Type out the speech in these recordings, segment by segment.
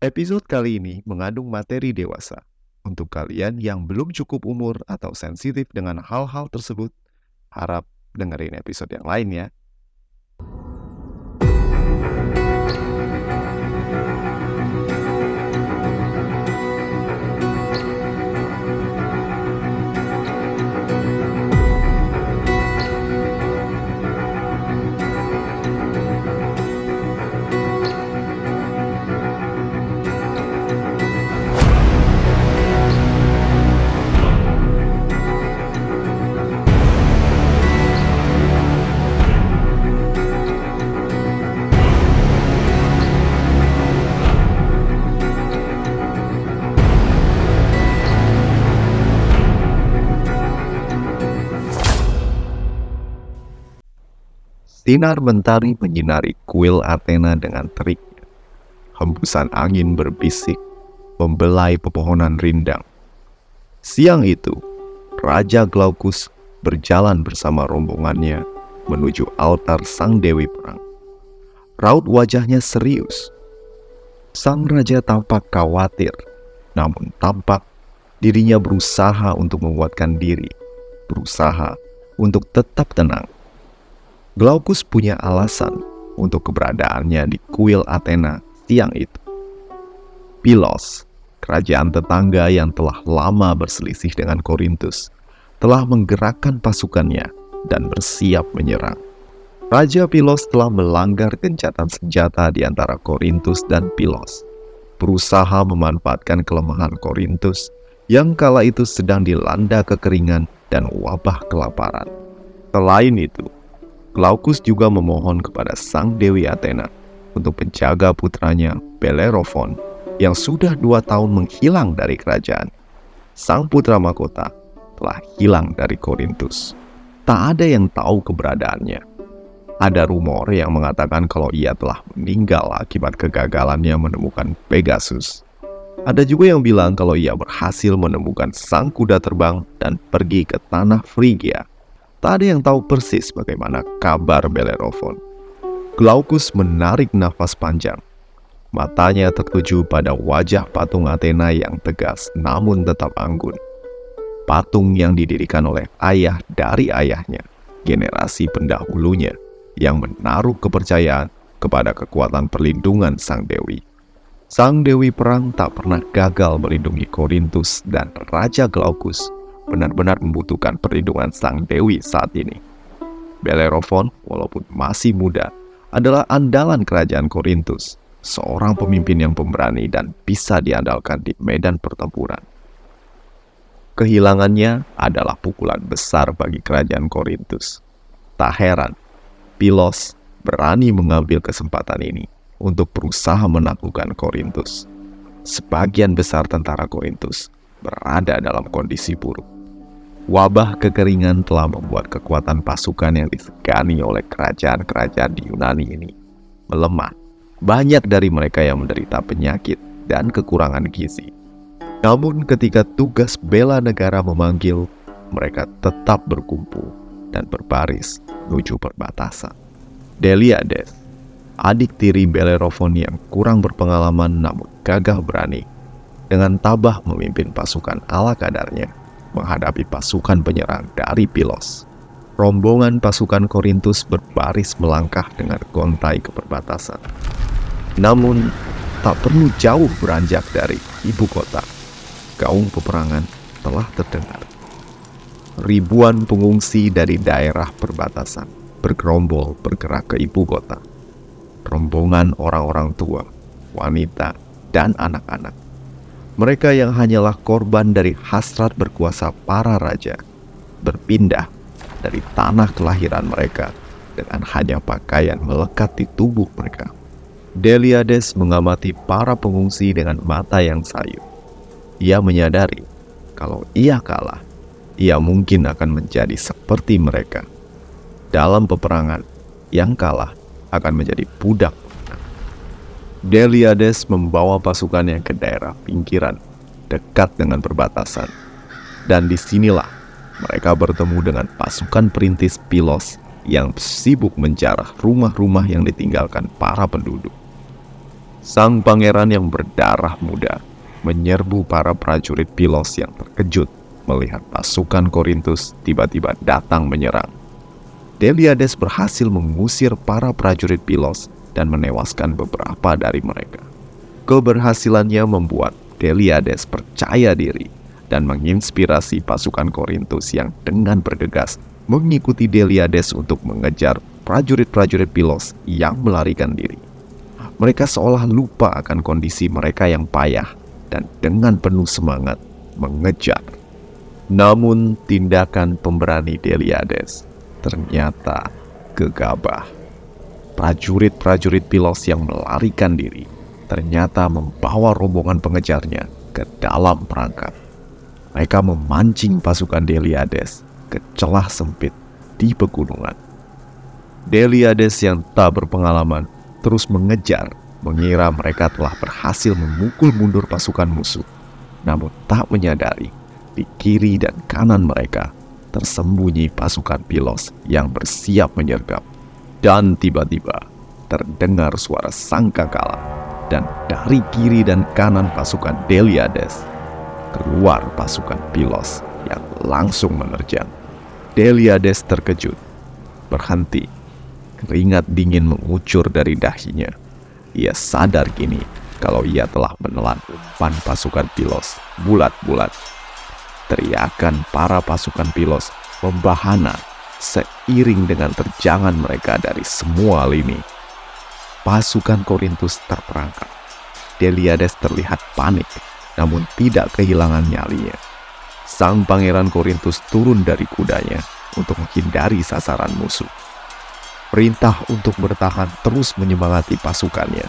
Episode kali ini mengandung materi dewasa. Untuk kalian yang belum cukup umur atau sensitif dengan hal-hal tersebut, harap dengerin episode yang lain ya. Sinar mentari menyinari kuil Athena dengan teriknya. Hembusan angin berbisik, membelai pepohonan rindang. Siang itu, Raja Glaucus berjalan bersama rombongannya menuju altar Sang Dewi Perang. Raut wajahnya serius. Sang Raja tampak khawatir, namun tampak dirinya berusaha untuk menguatkan diri, berusaha untuk tetap tenang. Glaucus punya alasan untuk keberadaannya di kuil Athena siang itu. Pilos, kerajaan tetangga yang telah lama berselisih dengan Korintus, telah menggerakkan pasukannya dan bersiap menyerang. Raja Pilos telah melanggar gencatan senjata di antara Korintus dan Pilos, berusaha memanfaatkan kelemahan Korintus yang kala itu sedang dilanda kekeringan dan wabah kelaparan. Selain itu, Glaucus juga memohon kepada sang Dewi Athena untuk menjaga putranya Bellerophon yang sudah dua tahun menghilang dari kerajaan. Sang putra mahkota telah hilang dari Korintus. Tak ada yang tahu keberadaannya. Ada rumor yang mengatakan kalau ia telah meninggal akibat kegagalannya menemukan Pegasus. Ada juga yang bilang kalau ia berhasil menemukan sang kuda terbang dan pergi ke tanah Frigia Tak ada yang tahu persis bagaimana kabar Bellerophon. Glaucus menarik nafas panjang. Matanya tertuju pada wajah patung Athena yang tegas namun tetap anggun. Patung yang didirikan oleh ayah dari ayahnya, generasi pendahulunya, yang menaruh kepercayaan kepada kekuatan perlindungan Sang Dewi. Sang Dewi Perang tak pernah gagal melindungi Korintus dan Raja Glaucus benar-benar membutuhkan perlindungan sang dewi saat ini. Bellerophon, walaupun masih muda, adalah andalan kerajaan Korintus, seorang pemimpin yang pemberani dan bisa diandalkan di medan pertempuran. Kehilangannya adalah pukulan besar bagi kerajaan Korintus. Tak heran, Pilos berani mengambil kesempatan ini untuk berusaha menaklukkan Korintus. Sebagian besar tentara Korintus berada dalam kondisi buruk. Wabah kekeringan telah membuat kekuatan pasukan yang disegani oleh kerajaan-kerajaan di Yunani ini melemah. Banyak dari mereka yang menderita penyakit dan kekurangan gizi. Namun ketika tugas bela negara memanggil, mereka tetap berkumpul dan berbaris menuju perbatasan. Deliades, adik tiri Bellerophon yang kurang berpengalaman namun gagah berani, dengan tabah memimpin pasukan ala kadarnya menghadapi pasukan penyerang dari Pilos. Rombongan pasukan Korintus berbaris melangkah dengan gontai ke perbatasan. Namun, tak perlu jauh beranjak dari ibu kota. Gaung peperangan telah terdengar. Ribuan pengungsi dari daerah perbatasan bergerombol bergerak ke ibu kota. Rombongan orang-orang tua, wanita, dan anak-anak mereka yang hanyalah korban dari hasrat berkuasa para raja, berpindah dari tanah kelahiran mereka dengan hanya pakaian melekat di tubuh mereka. Deliades mengamati para pengungsi dengan mata yang sayu. Ia menyadari kalau ia kalah, ia mungkin akan menjadi seperti mereka. Dalam peperangan, yang kalah akan menjadi budak Deliades membawa pasukannya ke daerah pinggiran dekat dengan perbatasan. Dan di sinilah mereka bertemu dengan pasukan perintis Pilos yang sibuk menjarah rumah-rumah yang ditinggalkan para penduduk. Sang pangeran yang berdarah muda menyerbu para prajurit Pilos yang terkejut melihat pasukan Korintus tiba-tiba datang menyerang. Deliades berhasil mengusir para prajurit Pilos dan menewaskan beberapa dari mereka. Keberhasilannya membuat Deliades percaya diri dan menginspirasi pasukan Korintus yang dengan bergegas mengikuti Deliades untuk mengejar prajurit-prajurit Pilos yang melarikan diri. Mereka seolah lupa akan kondisi mereka yang payah dan dengan penuh semangat mengejar. Namun tindakan pemberani Deliades ternyata gegabah. Prajurit-prajurit Pilos yang melarikan diri ternyata membawa rombongan pengejarnya ke dalam perangkap. Mereka memancing pasukan Deliades ke celah sempit di pegunungan. Deliades yang tak berpengalaman terus mengejar, mengira mereka telah berhasil memukul mundur pasukan musuh. Namun tak menyadari, di kiri dan kanan mereka tersembunyi pasukan Pilos yang bersiap menyergap. Dan tiba-tiba terdengar suara sangkakala dan dari kiri dan kanan pasukan Deliades keluar pasukan Pilos yang langsung menerjang. Deliades terkejut, berhenti. Keringat dingin mengucur dari dahinya. Ia sadar kini kalau ia telah menelan umpan pasukan Pilos bulat-bulat. Teriakan para pasukan Pilos membahana seiring dengan terjangan mereka dari semua lini. Pasukan Korintus terperangkap. Deliades terlihat panik namun tidak kehilangan nyalinya. Sang pangeran Korintus turun dari kudanya untuk menghindari sasaran musuh. Perintah untuk bertahan terus menyemangati pasukannya.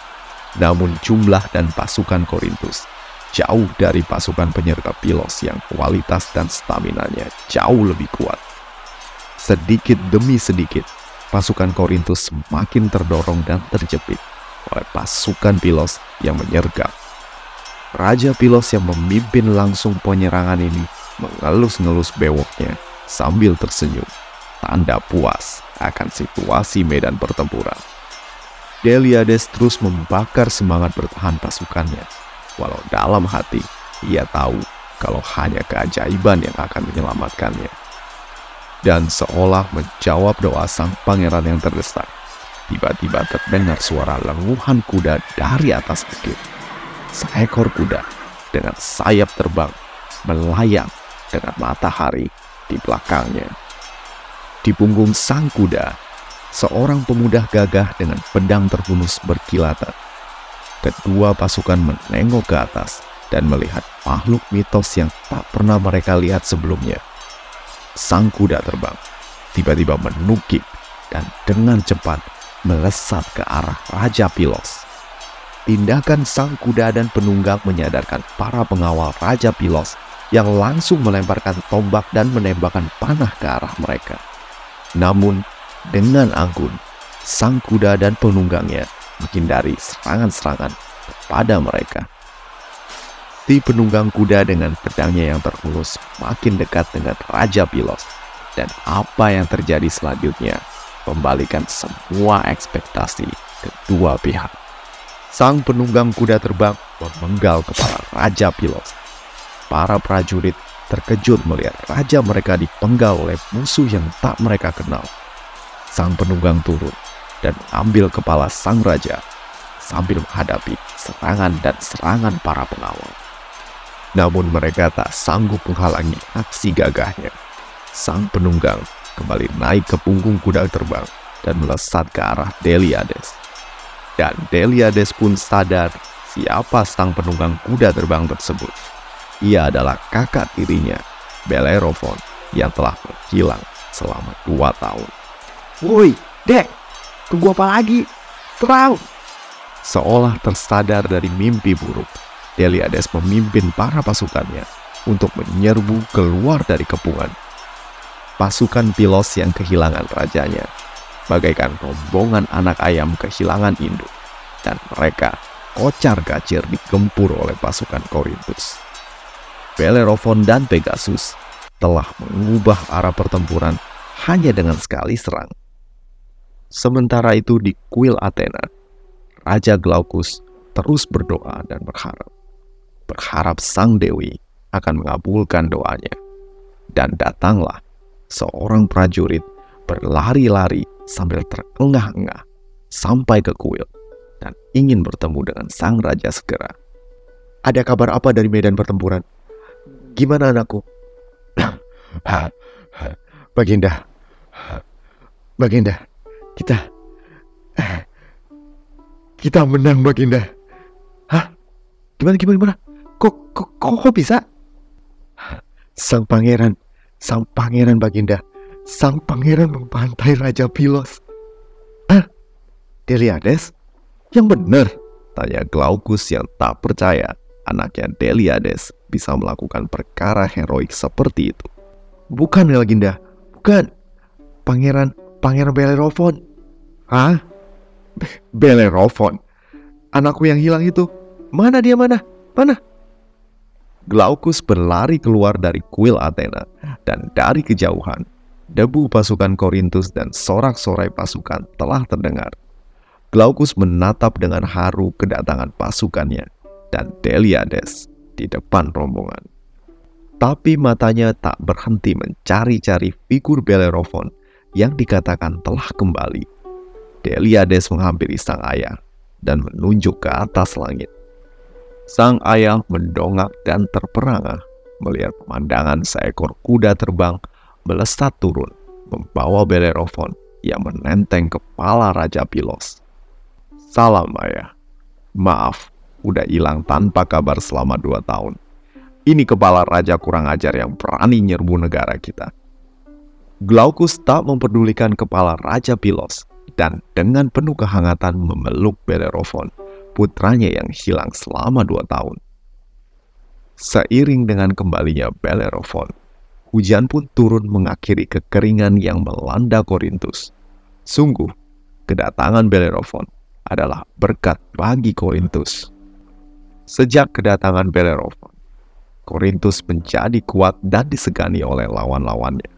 Namun jumlah dan pasukan Korintus jauh dari pasukan penyergap Pilos yang kualitas dan staminanya jauh lebih kuat. Sedikit demi sedikit, pasukan Korintus semakin terdorong dan terjepit oleh pasukan Pilos yang menyergap Raja Pilos yang memimpin langsung penyerangan ini mengelus-ngelus bewoknya sambil tersenyum, tanda puas akan situasi medan pertempuran. Deliades terus membakar semangat bertahan pasukannya, walau dalam hati ia tahu kalau hanya keajaiban yang akan menyelamatkannya. Dan seolah menjawab doa sang pangeran yang terdesak, tiba-tiba terdengar suara lenguhan kuda dari atas bukit seekor kuda dengan sayap terbang melayang dengan matahari di belakangnya. Di punggung sang kuda, seorang pemuda gagah dengan pedang terhunus berkilatan. Kedua pasukan menengok ke atas dan melihat makhluk mitos yang tak pernah mereka lihat sebelumnya. Sang kuda terbang, tiba-tiba menukik dan dengan cepat melesat ke arah Raja Pilos. Tindakan sang kuda dan penunggang menyadarkan para pengawal Raja Pilos yang langsung melemparkan tombak dan menembakkan panah ke arah mereka. Namun, dengan anggun, sang kuda dan penunggangnya menghindari serangan-serangan kepada mereka. Si penunggang kuda dengan pedangnya yang terhulus makin dekat dengan Raja Pilos. Dan apa yang terjadi selanjutnya membalikan semua ekspektasi kedua pihak. Sang penunggang kuda terbang memenggal kepala Raja Pilos. Para prajurit terkejut melihat raja mereka dipenggal oleh musuh yang tak mereka kenal. Sang penunggang turun dan ambil kepala sang raja sambil menghadapi serangan dan serangan para pengawal. Namun mereka tak sanggup menghalangi aksi gagahnya. Sang penunggang kembali naik ke punggung kuda terbang dan melesat ke arah Deliades. Dan Deliades pun sadar siapa sang penunggang kuda terbang tersebut. Ia adalah kakak tirinya, Bellerophon, yang telah menghilang selama dua tahun. Woi, Dek, tunggu apa lagi? Terang! Seolah tersadar dari mimpi buruk, Deliades memimpin para pasukannya untuk menyerbu keluar dari kepungan. Pasukan Pilos yang kehilangan rajanya bagaikan rombongan anak ayam kehilangan induk, dan mereka kocar-kacir digempur oleh pasukan Korintus. Bellerophon dan Pegasus telah mengubah arah pertempuran hanya dengan sekali serang. Sementara itu di kuil Athena, Raja Glaucus terus berdoa dan berharap. Berharap sang Dewi akan mengabulkan doanya. Dan datanglah seorang prajurit berlari-lari sambil terengah-engah sampai ke kuil dan ingin bertemu dengan sang raja segera. Ada kabar apa dari medan pertempuran? Gimana anakku? Baginda, Baginda, kita kita menang Baginda. Hah? Gimana gimana gimana? Kok kok kok, kok bisa? Sang pangeran, sang pangeran Baginda, sang pangeran membantai Raja Pilos. Ah, Deliades? Yang benar? Tanya Glaucus yang tak percaya anaknya Deliades bisa melakukan perkara heroik seperti itu. Bukan Baginda, bukan. Pangeran, Pangeran Bellerophon. Hah? Bellerophon? Anakku yang hilang itu? Mana dia mana? Mana? Glaucus berlari keluar dari kuil Athena dan dari kejauhan, debu pasukan Korintus dan sorak-sorai pasukan telah terdengar. Glaucus menatap dengan haru kedatangan pasukannya dan Deliades di depan rombongan. Tapi matanya tak berhenti mencari-cari figur Bellerophon yang dikatakan telah kembali. Deliades menghampiri sang ayah dan menunjuk ke atas langit. Sang ayah mendongak dan terperangah melihat pemandangan seekor kuda terbang melesat turun membawa Bellerophon yang menenteng kepala Raja Pilos. Salam ayah. Maaf, udah hilang tanpa kabar selama dua tahun. Ini kepala raja kurang ajar yang berani nyerbu negara kita. Glaucus tak mempedulikan kepala Raja Pilos dan dengan penuh kehangatan memeluk Bellerophon putranya yang hilang selama dua tahun. Seiring dengan kembalinya Bellerophon, hujan pun turun mengakhiri kekeringan yang melanda Korintus. Sungguh, kedatangan Bellerophon adalah berkat bagi Korintus. Sejak kedatangan Bellerophon, Korintus menjadi kuat dan disegani oleh lawan-lawannya.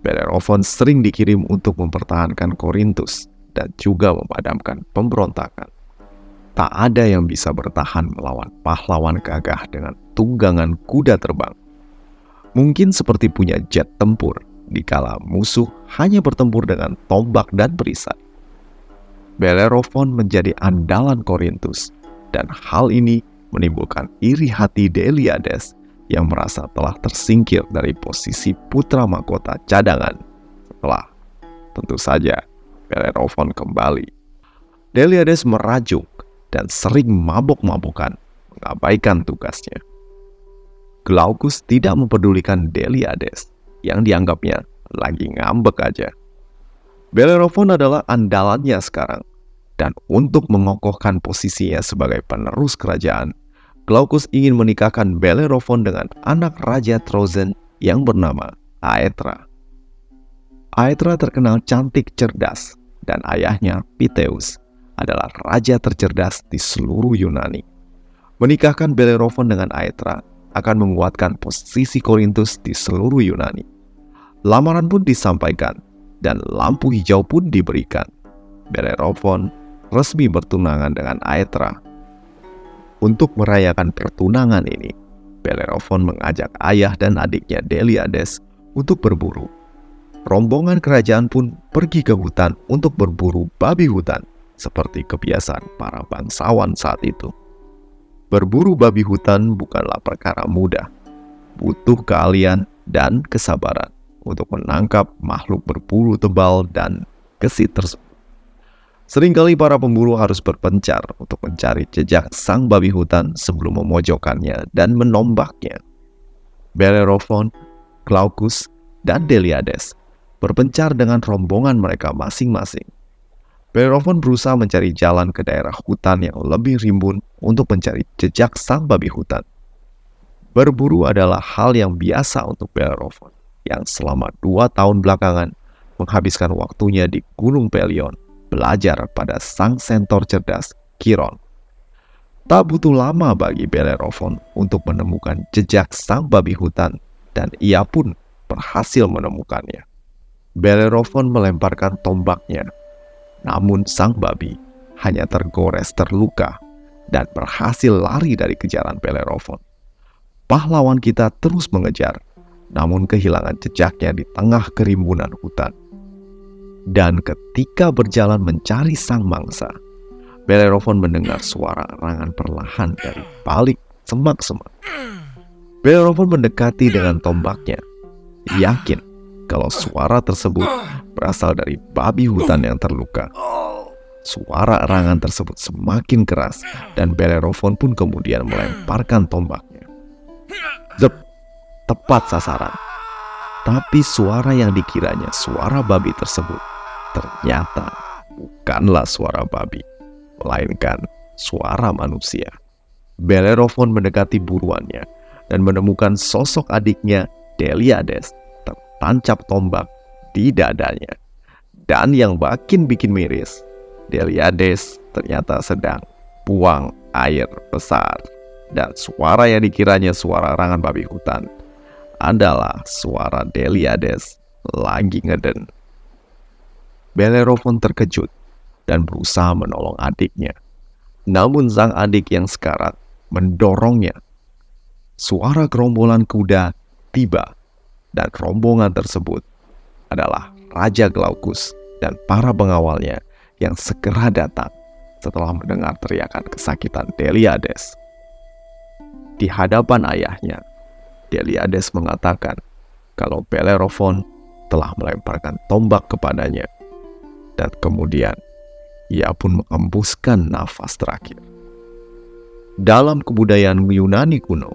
Bellerophon sering dikirim untuk mempertahankan Korintus dan juga memadamkan pemberontakan. Tak ada yang bisa bertahan melawan pahlawan gagah dengan tunggangan kuda terbang. Mungkin seperti punya jet tempur, dikala musuh hanya bertempur dengan tombak dan perisai. Bellerophon menjadi andalan Korintus, dan hal ini menimbulkan iri hati Deliades yang merasa telah tersingkir dari posisi putra mahkota cadangan setelah tentu saja Bellerophon kembali. Deliades merajuk dan sering mabok-mabokan, mengabaikan tugasnya. Glaucus tidak mempedulikan Deliades yang dianggapnya lagi ngambek aja. Bellerophon adalah andalannya sekarang, dan untuk mengokohkan posisinya sebagai penerus kerajaan, Glaucus ingin menikahkan Bellerophon dengan anak Raja Trozen yang bernama Aetra. Aetra terkenal cantik cerdas, dan ayahnya Piteus adalah raja tercerdas di seluruh Yunani. Menikahkan Bellerophon dengan Aetra akan menguatkan posisi Korintus di seluruh Yunani. Lamaran pun disampaikan dan lampu hijau pun diberikan. Bellerophon resmi bertunangan dengan Aetra. Untuk merayakan pertunangan ini, Bellerophon mengajak ayah dan adiknya Deliades untuk berburu. Rombongan kerajaan pun pergi ke hutan untuk berburu babi hutan seperti kebiasaan para bangsawan saat itu. Berburu babi hutan bukanlah perkara mudah, butuh keahlian dan kesabaran untuk menangkap makhluk berbulu tebal dan gesit tersebut. Seringkali para pemburu harus berpencar untuk mencari jejak sang babi hutan sebelum memojokkannya dan menombaknya. Bellerophon, Glaucus, dan Deliades berpencar dengan rombongan mereka masing-masing Bellerophon berusaha mencari jalan ke daerah hutan yang lebih rimbun untuk mencari jejak sang babi hutan. Berburu adalah hal yang biasa untuk Bellerophon, yang selama dua tahun belakangan menghabiskan waktunya di Gunung Pelion belajar pada sang sentor cerdas Chiron. Tak butuh lama bagi Bellerophon untuk menemukan jejak sang babi hutan dan ia pun berhasil menemukannya. Bellerophon melemparkan tombaknya namun sang babi hanya tergores terluka dan berhasil lari dari kejaran Bellerophon. Pahlawan kita terus mengejar, namun kehilangan jejaknya di tengah kerimbunan hutan. Dan ketika berjalan mencari sang mangsa, Bellerophon mendengar suara erangan perlahan dari balik semak-semak. Bellerophon mendekati dengan tombaknya, yakin kalau suara tersebut berasal dari babi hutan yang terluka. Suara erangan tersebut semakin keras dan Bellerophon pun kemudian melemparkan tombaknya. Zep, tepat sasaran. Tapi suara yang dikiranya suara babi tersebut ternyata bukanlah suara babi, melainkan suara manusia. Bellerophon mendekati buruannya dan menemukan sosok adiknya Deliades tertancap tombak di dadanya. Dan yang makin bikin miris, Deliades ternyata sedang buang air besar. Dan suara yang dikiranya suara rangan babi hutan adalah suara Deliades lagi ngeden. Bellerophon terkejut dan berusaha menolong adiknya. Namun sang adik yang sekarat mendorongnya. Suara gerombolan kuda tiba dan rombongan tersebut adalah Raja Glaucus dan para pengawalnya yang segera datang setelah mendengar teriakan kesakitan Deliades. Di hadapan ayahnya, Deliades mengatakan kalau Bellerophon telah melemparkan tombak kepadanya dan kemudian ia pun mengembuskan nafas terakhir. Dalam kebudayaan Yunani kuno,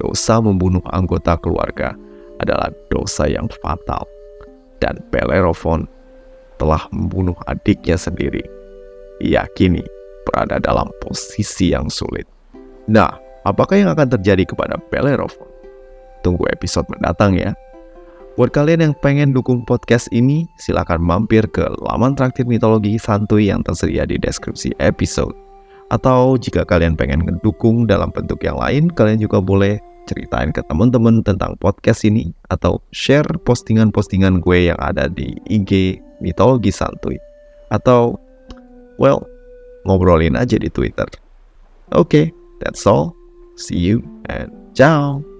dosa membunuh anggota keluarga adalah dosa yang fatal dan Bellerophon telah membunuh adiknya sendiri, ia kini berada dalam posisi yang sulit. Nah, apakah yang akan terjadi kepada Bellerophon? Tunggu episode mendatang ya. Buat kalian yang pengen dukung podcast ini, silahkan mampir ke laman traktir mitologi santuy yang tersedia di deskripsi episode. Atau jika kalian pengen ngedukung dalam bentuk yang lain, kalian juga boleh ceritain ke teman-teman tentang podcast ini atau share postingan-postingan gue yang ada di IG mitologi santuy atau well ngobrolin aja di Twitter. Oke, okay, that's all. See you and ciao.